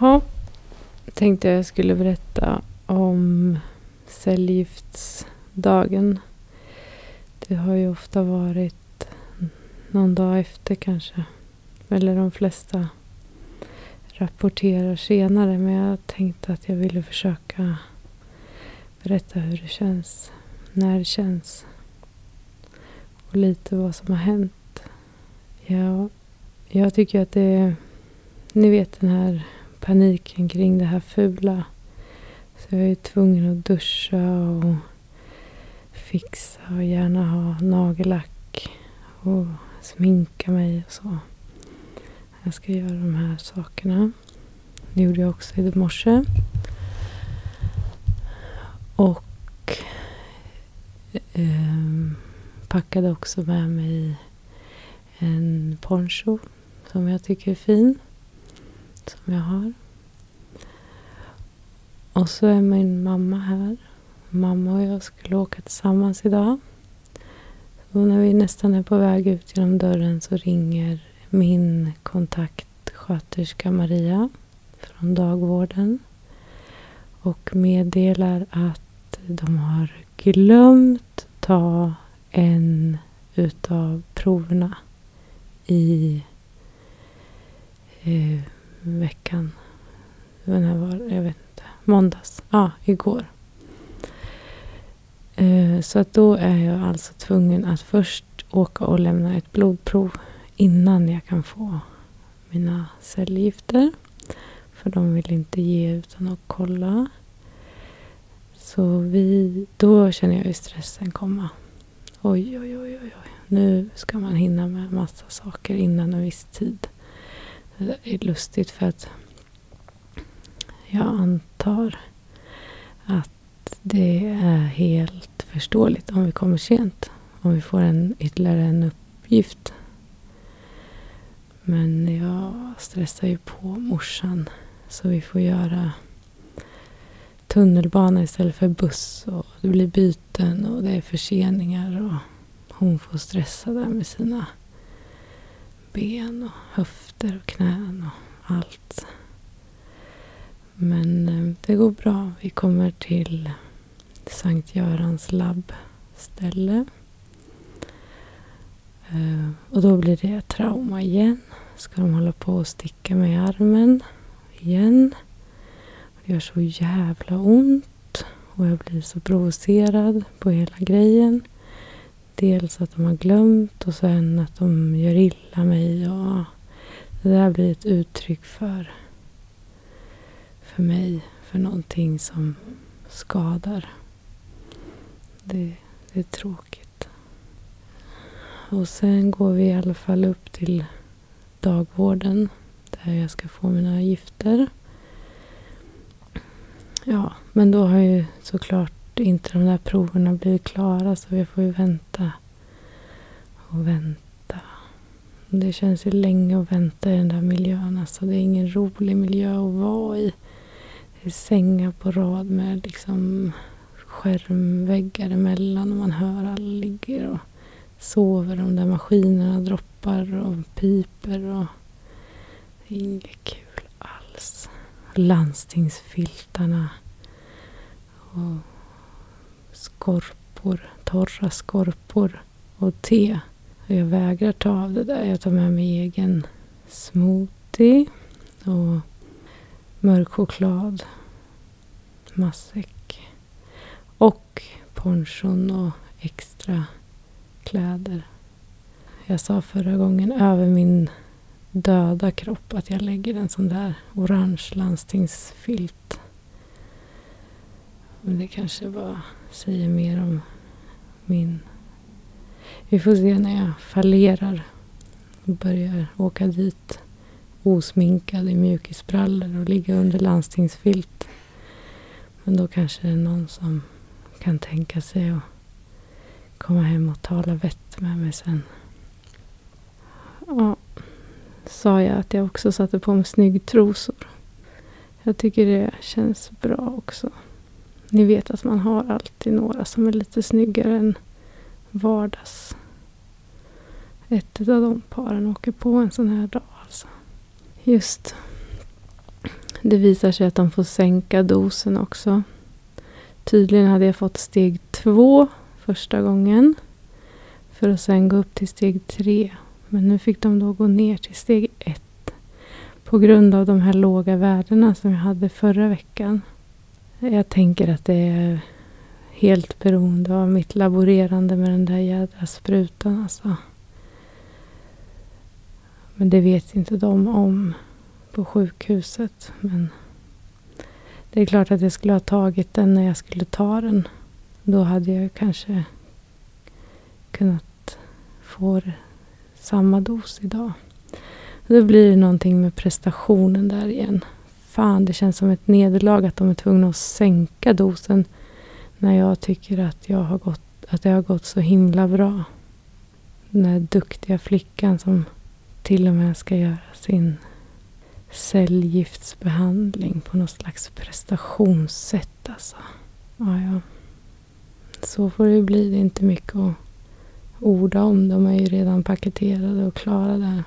Ja, tänkte jag skulle berätta om cellgiftsdagen. Det har ju ofta varit någon dag efter kanske. Eller de flesta rapporterar senare. Men jag tänkte att jag ville försöka berätta hur det känns. När det känns. Och lite vad som har hänt. Ja, jag tycker att det är... Ni vet den här paniken kring det här fula. Så jag är tvungen att duscha och fixa och gärna ha nagellack och sminka mig och så. Jag ska göra de här sakerna. Det gjorde jag också i morse. Och eh, packade också med mig en poncho som jag tycker är fin. Som jag har. Och så är min mamma här. Mamma och jag skulle åka tillsammans idag. Och när vi nästan är på väg ut genom dörren så ringer min kontaktsköterska Maria från dagvården och meddelar att de har glömt ta en utav proverna i eh, veckan. Var Jag vet inte. Måndags. Ja, igår. Eh, så att då är jag alltså tvungen att först åka och lämna ett blodprov innan jag kan få mina cellgifter. För de vill inte ge utan att kolla. Så vi, då känner jag ju stressen komma. Oj, oj, oj, oj, oj. Nu ska man hinna med massa saker innan en viss tid. Det är lustigt för att jag tar. att det är helt förståeligt om vi kommer sent. Om vi får en, ytterligare en uppgift. Men jag stressar ju på morsan. Så vi får göra tunnelbana istället för buss. Och det blir byten och det är förseningar. Och hon får stressa där med sina ben och höfter och knän och allt. Men eh, det går bra. Vi kommer till Sankt Görans labbställe. Eh, och då blir det trauma igen. Ska de hålla på och sticka mig i armen igen. Det gör så jävla ont. Och jag blir så provocerad på hela grejen. Dels att de har glömt och sen att de gör illa mig. Och det där blir ett uttryck för, för mig. För någonting som skadar. Det, det är tråkigt. Och sen går vi i alla fall upp till dagvården. Där jag ska få mina gifter. Ja, men då har ju såklart inte de där proverna blivit klara så vi får ju vänta och vänta. Det känns ju länge att vänta i den där miljön. Alltså det är ingen rolig miljö att vara i. Sängar på rad med liksom skärmväggar emellan och man hör alla ligger och sover. De där maskinerna droppar och piper och det är inget kul alls. Landstingsfiltarna och skorpor, torra skorpor och te. Jag vägrar ta av det där. Jag tar med mig egen smoothie och mörk choklad, matsäck och ponchon och extra kläder. Jag sa förra gången över min döda kropp att jag lägger en sån där orange landstingsfilt. Men det kanske bara säger mer om min... Vi får se när jag fallerar och börjar åka dit osminkad i mjukisbrallor och ligga under landstingsfilt. Men då kanske det är någon som kan tänka sig att komma hem och tala vett med mig sen. Ja, sa jag att jag också satte på mig snyggtrosor. Jag tycker det känns bra också. Ni vet att man har alltid några som är lite snyggare än vardags. Ett av de paren åker på en sån här dag alltså. Just. Det visar sig att de får sänka dosen också. Tydligen hade jag fått steg två första gången. För att sen gå upp till steg tre. Men nu fick de då gå ner till steg ett. På grund av de här låga värdena som jag hade förra veckan. Jag tänker att det är helt beroende av mitt laborerande med den där jädra sprutan alltså. Men det vet inte de om på sjukhuset. Men det är klart att jag skulle ha tagit den när jag skulle ta den. Då hade jag kanske kunnat få samma dos idag. Då blir det någonting med prestationen där igen. Fan, det känns som ett nederlag att de är tvungna att sänka dosen när jag tycker att, jag har gått, att det har gått så himla bra. Den där duktiga flickan som till och med ska göra sin cellgiftsbehandling på något slags prestationssätt. Alltså. Ja, ja. Så får det bli. Det är inte mycket att orda om. De är ju redan paketerade och klara där.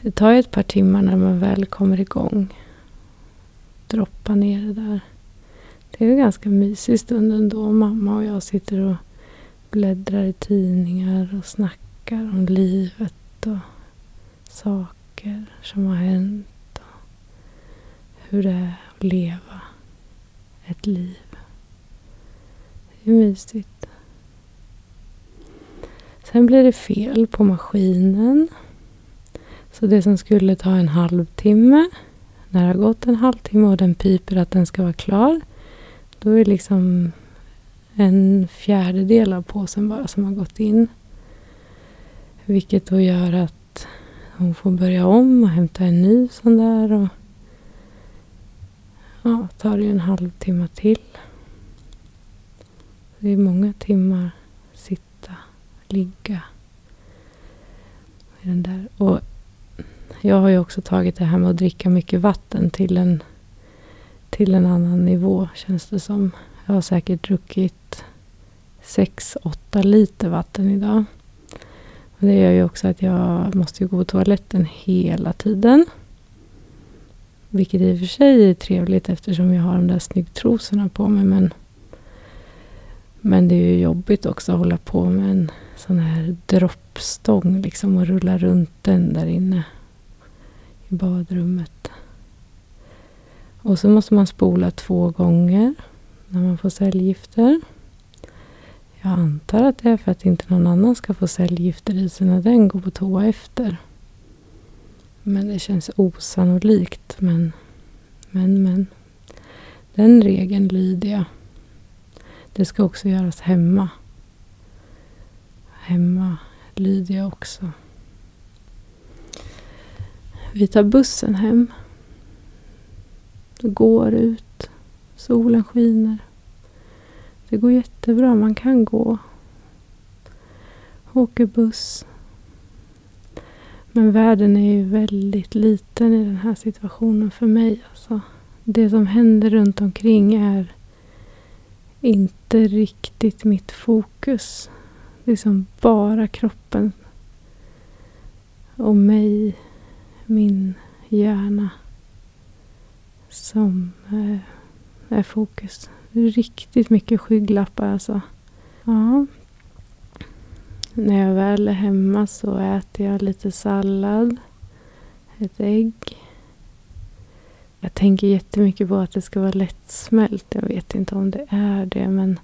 Det tar ett par timmar när man väl kommer igång. Droppa ner det där. Det är en ganska mysig stund ändå. Mamma och jag sitter och bläddrar i tidningar och snackar om livet och saker som har hänt. Och hur det är att leva ett liv. Det är mysigt. Sen blir det fel på maskinen. Så det som skulle ta en halvtimme, när det har gått en halvtimme och den piper att den ska vara klar, då är det liksom en fjärdedel av påsen bara som har gått in. Vilket då gör att hon får börja om och hämta en ny sån där. Och ja, tar det ju en halvtimme till. Det är många timmar sitta, ligga. I den där. Och jag har ju också tagit det här med att dricka mycket vatten till en, till en annan nivå känns det som. Jag har säkert druckit 6-8 liter vatten idag. Och det gör ju också att jag måste gå på toaletten hela tiden. Vilket i och för sig är trevligt eftersom jag har de där snyggtrosorna på mig. Men, men det är ju jobbigt också att hålla på med en sån här droppstång liksom och rulla runt den där inne i badrummet. Och så måste man spola två gånger när man får cellgifter. Jag antar att det är för att inte någon annan ska få cellgifter i sig när den går på toa efter. Men det känns osannolikt. Men, men, men. Den regeln lyder jag. Det ska också göras hemma. Hemma lyder jag också. Vi tar bussen hem. Går ut. Solen skiner. Det går jättebra. Man kan gå. Åker buss. Men världen är ju väldigt liten i den här situationen för mig. Alltså. Det som händer runt omkring är inte riktigt mitt fokus. Det är som bara kroppen och mig, min hjärna som är, är fokus. Riktigt mycket skygglappar alltså. Ja. När jag väl är hemma så äter jag lite sallad. Ett ägg. Jag tänker jättemycket på att det ska vara lättsmält. Jag vet inte om det är det men,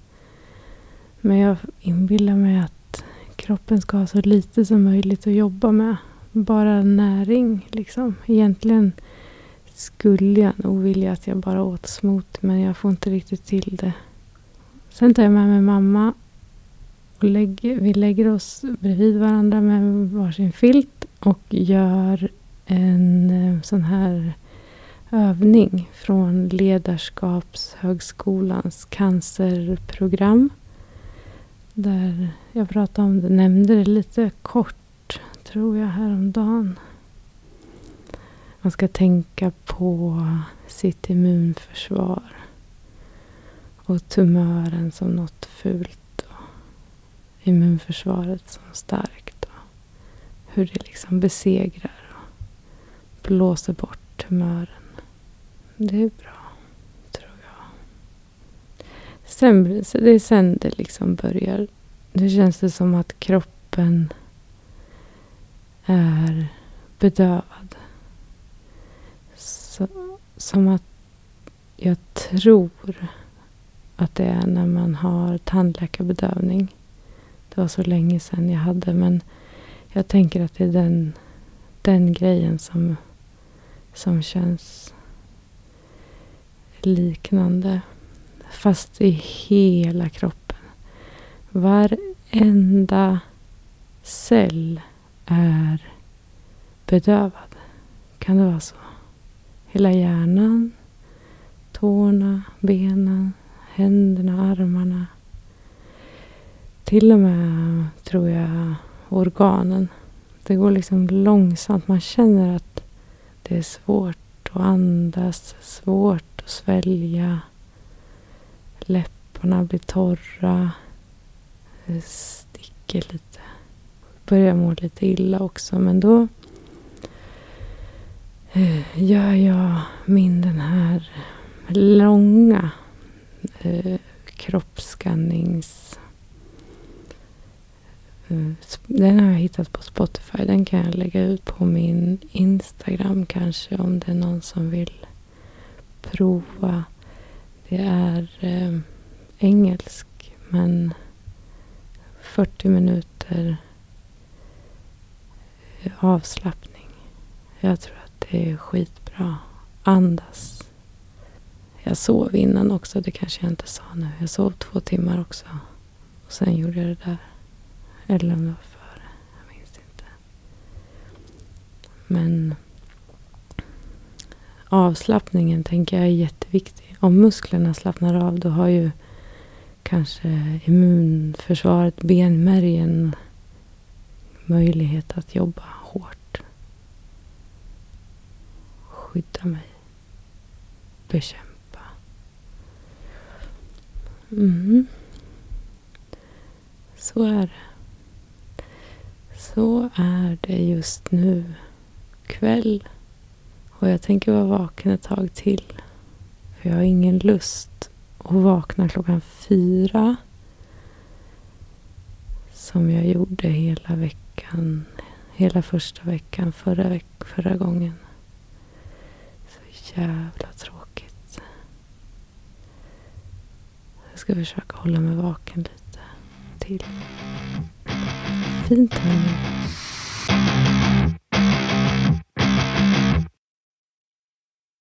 men jag inbillar mig att kroppen ska ha så lite som möjligt att jobba med. Bara näring liksom. Egentligen skulle jag nog vilja att jag bara åt smoothie men jag får inte riktigt till det. Sen tar jag med mig mamma och lägger, vi lägger oss bredvid varandra med varsin filt och gör en eh, sån här övning från Ledarskapshögskolans cancerprogram. Där jag pratade om det, nämnde det lite kort tror jag häromdagen. Man ska tänka på sitt immunförsvar och tumören som något fult och immunförsvaret som starkt. Och hur det liksom besegrar och blåser bort tumören. det är bra, tror jag. Sen, det är sen det liksom börjar. Nu känns det som att kroppen är bedövad. Så, som att jag tror att det är när man har tandläkarbedövning. Det var så länge sedan jag hade men jag tänker att det är den, den grejen som, som känns liknande. Fast i hela kroppen. Varenda cell är bedövad. Kan det vara så? Hela hjärnan, tårna, benen, händerna, armarna. Till och med, tror jag, organen. Det går liksom långsamt. Man känner att det är svårt att andas, svårt att svälja. Läpparna blir torra. Det sticker lite. Börjar må lite illa också, men då gör jag min den här långa eh, kroppsskannings... Eh, den har jag hittat på Spotify. Den kan jag lägga ut på min Instagram kanske om det är någon som vill prova. Det är eh, engelsk men 40 minuter eh, avslappning. Jag tror det är skitbra. Andas. Jag sov innan också, det kanske jag inte sa nu. Jag sov två timmar också. Och sen gjorde jag det där. Eller om det var före. Jag minns inte. Men avslappningen tänker jag är jätteviktig. Om musklerna slappnar av då har ju kanske immunförsvaret, benmärgen möjlighet att jobba Skydda mig. Bekämpa. Mm. Så är det. Så är det just nu. Kväll. Och jag tänker vara vaken ett tag till. För jag har ingen lust att vakna klockan fyra. Som jag gjorde hela veckan. Hela första veckan förra, veck förra gången. Jävla tråkigt. Jag ska försöka hålla mig vaken lite till. Fint här nu.